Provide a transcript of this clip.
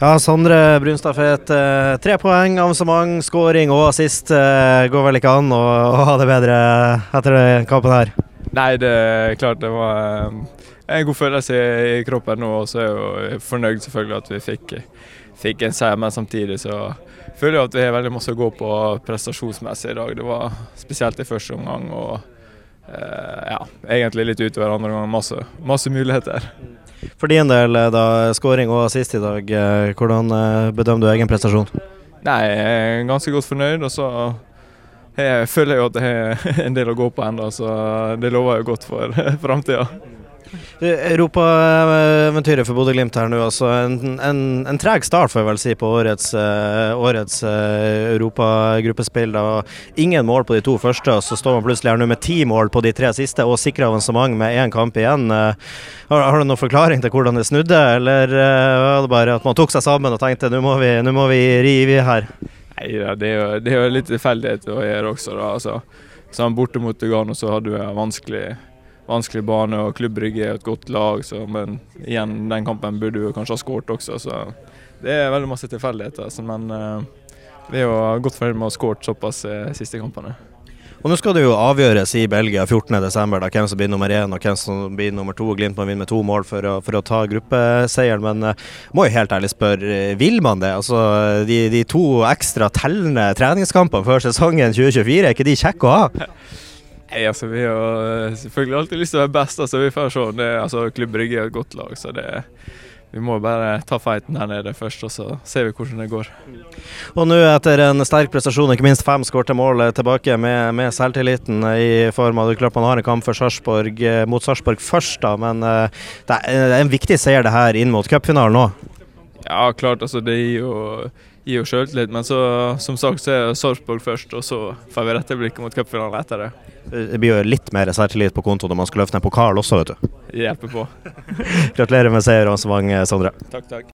Ja, Sondre Brunstad Fet. Eh, tre poeng, avansement, skåring og assist. Eh, går vel ikke an å, ha det bedre etter kampen her? Nei, det er klart det var eh, en god følelse i kroppen nå. Og så er jeg jo fornøyd selvfølgelig at vi fikk, fikk en seier, men samtidig så føler jeg at vi har veldig masse å gå på prestasjonsmessig i dag. Det var spesielt i første omgang og ja, egentlig litt utover andre omgang. Masse, masse muligheter. For din del, eh, da, skåring og assist i dag. Eh, hvordan eh, bedømmer du egen prestasjon? Nei, jeg er ganske godt fornøyd. Og så jeg føler jeg jo at jeg har en del å gå på ennå, så det lover jo godt for framtida. Europaeventyret for Bodø-Glimt her nå. Altså en, en, en, treg start, får jeg vel si, på årets, uh, årets uh, europagruppespill. Ingen mål på de to første, og så står man plutselig her nå med ti mål på de tre siste og sikrer avansement med én kamp igjen. Uh, har, har, du noen forklaring til hvordan det snudde, eller var det bare at man tok seg sammen og tenkte nå må vi, nå må vi rive her? Nei, det er jo, det er jo litt tilfeldighet å gjøre også. da, altså. Så Borte mot Lugano så hadde vi vanskelig vanskelig bane, og Klubb Brygge er et godt lag. Så, men igjen, den kampen burde vi kanskje ha skåret også, så det er veldig masse tilfeldigheter. Altså, men uh, vi er jo godt fornøyd med å ha skåret såpass de uh, siste kampene. Og Nå skal det jo avgjøres i Belgia 14.12. hvem som blir nummer én og hvem som blir nummer to. Glimt må vinne med to mål for å, for å ta gruppeseieren, men uh, må jo helt ærlig spørre, uh, vil man det? Altså, de, de to ekstra tellende treningskampene før sesongen 2024, er ikke de kjekke å ha? Nei, altså Vi har eh, selvfølgelig alltid lyst til å være best. altså Vi får se. Det, altså, Klubb Brygge er et godt lag, så det, vi må bare ta fighten her nede først, og så ser vi hvordan det går. Og nå etter en sterk prestasjon, ikke minst fem skårte mål tilbake med, med, selvtilliten i form av klart man har en kamp Sarsborg, eh, mot Sarpsborg først, da, men eh, det er en viktig seier det her inn mot cupfinalen òg? Ja, klart. altså Det gir jo gir jo sjøltillit. Men så, som sagt så er Sarpsborg først, og så får vi rette blikket mot cupfinalen etter det. Det blir jo litt mer selvtillit på konto når man skal løfte en pokal også, vet du. Hjelper på. Gratulerer med seier og avansement, Sondre. Takk, takk.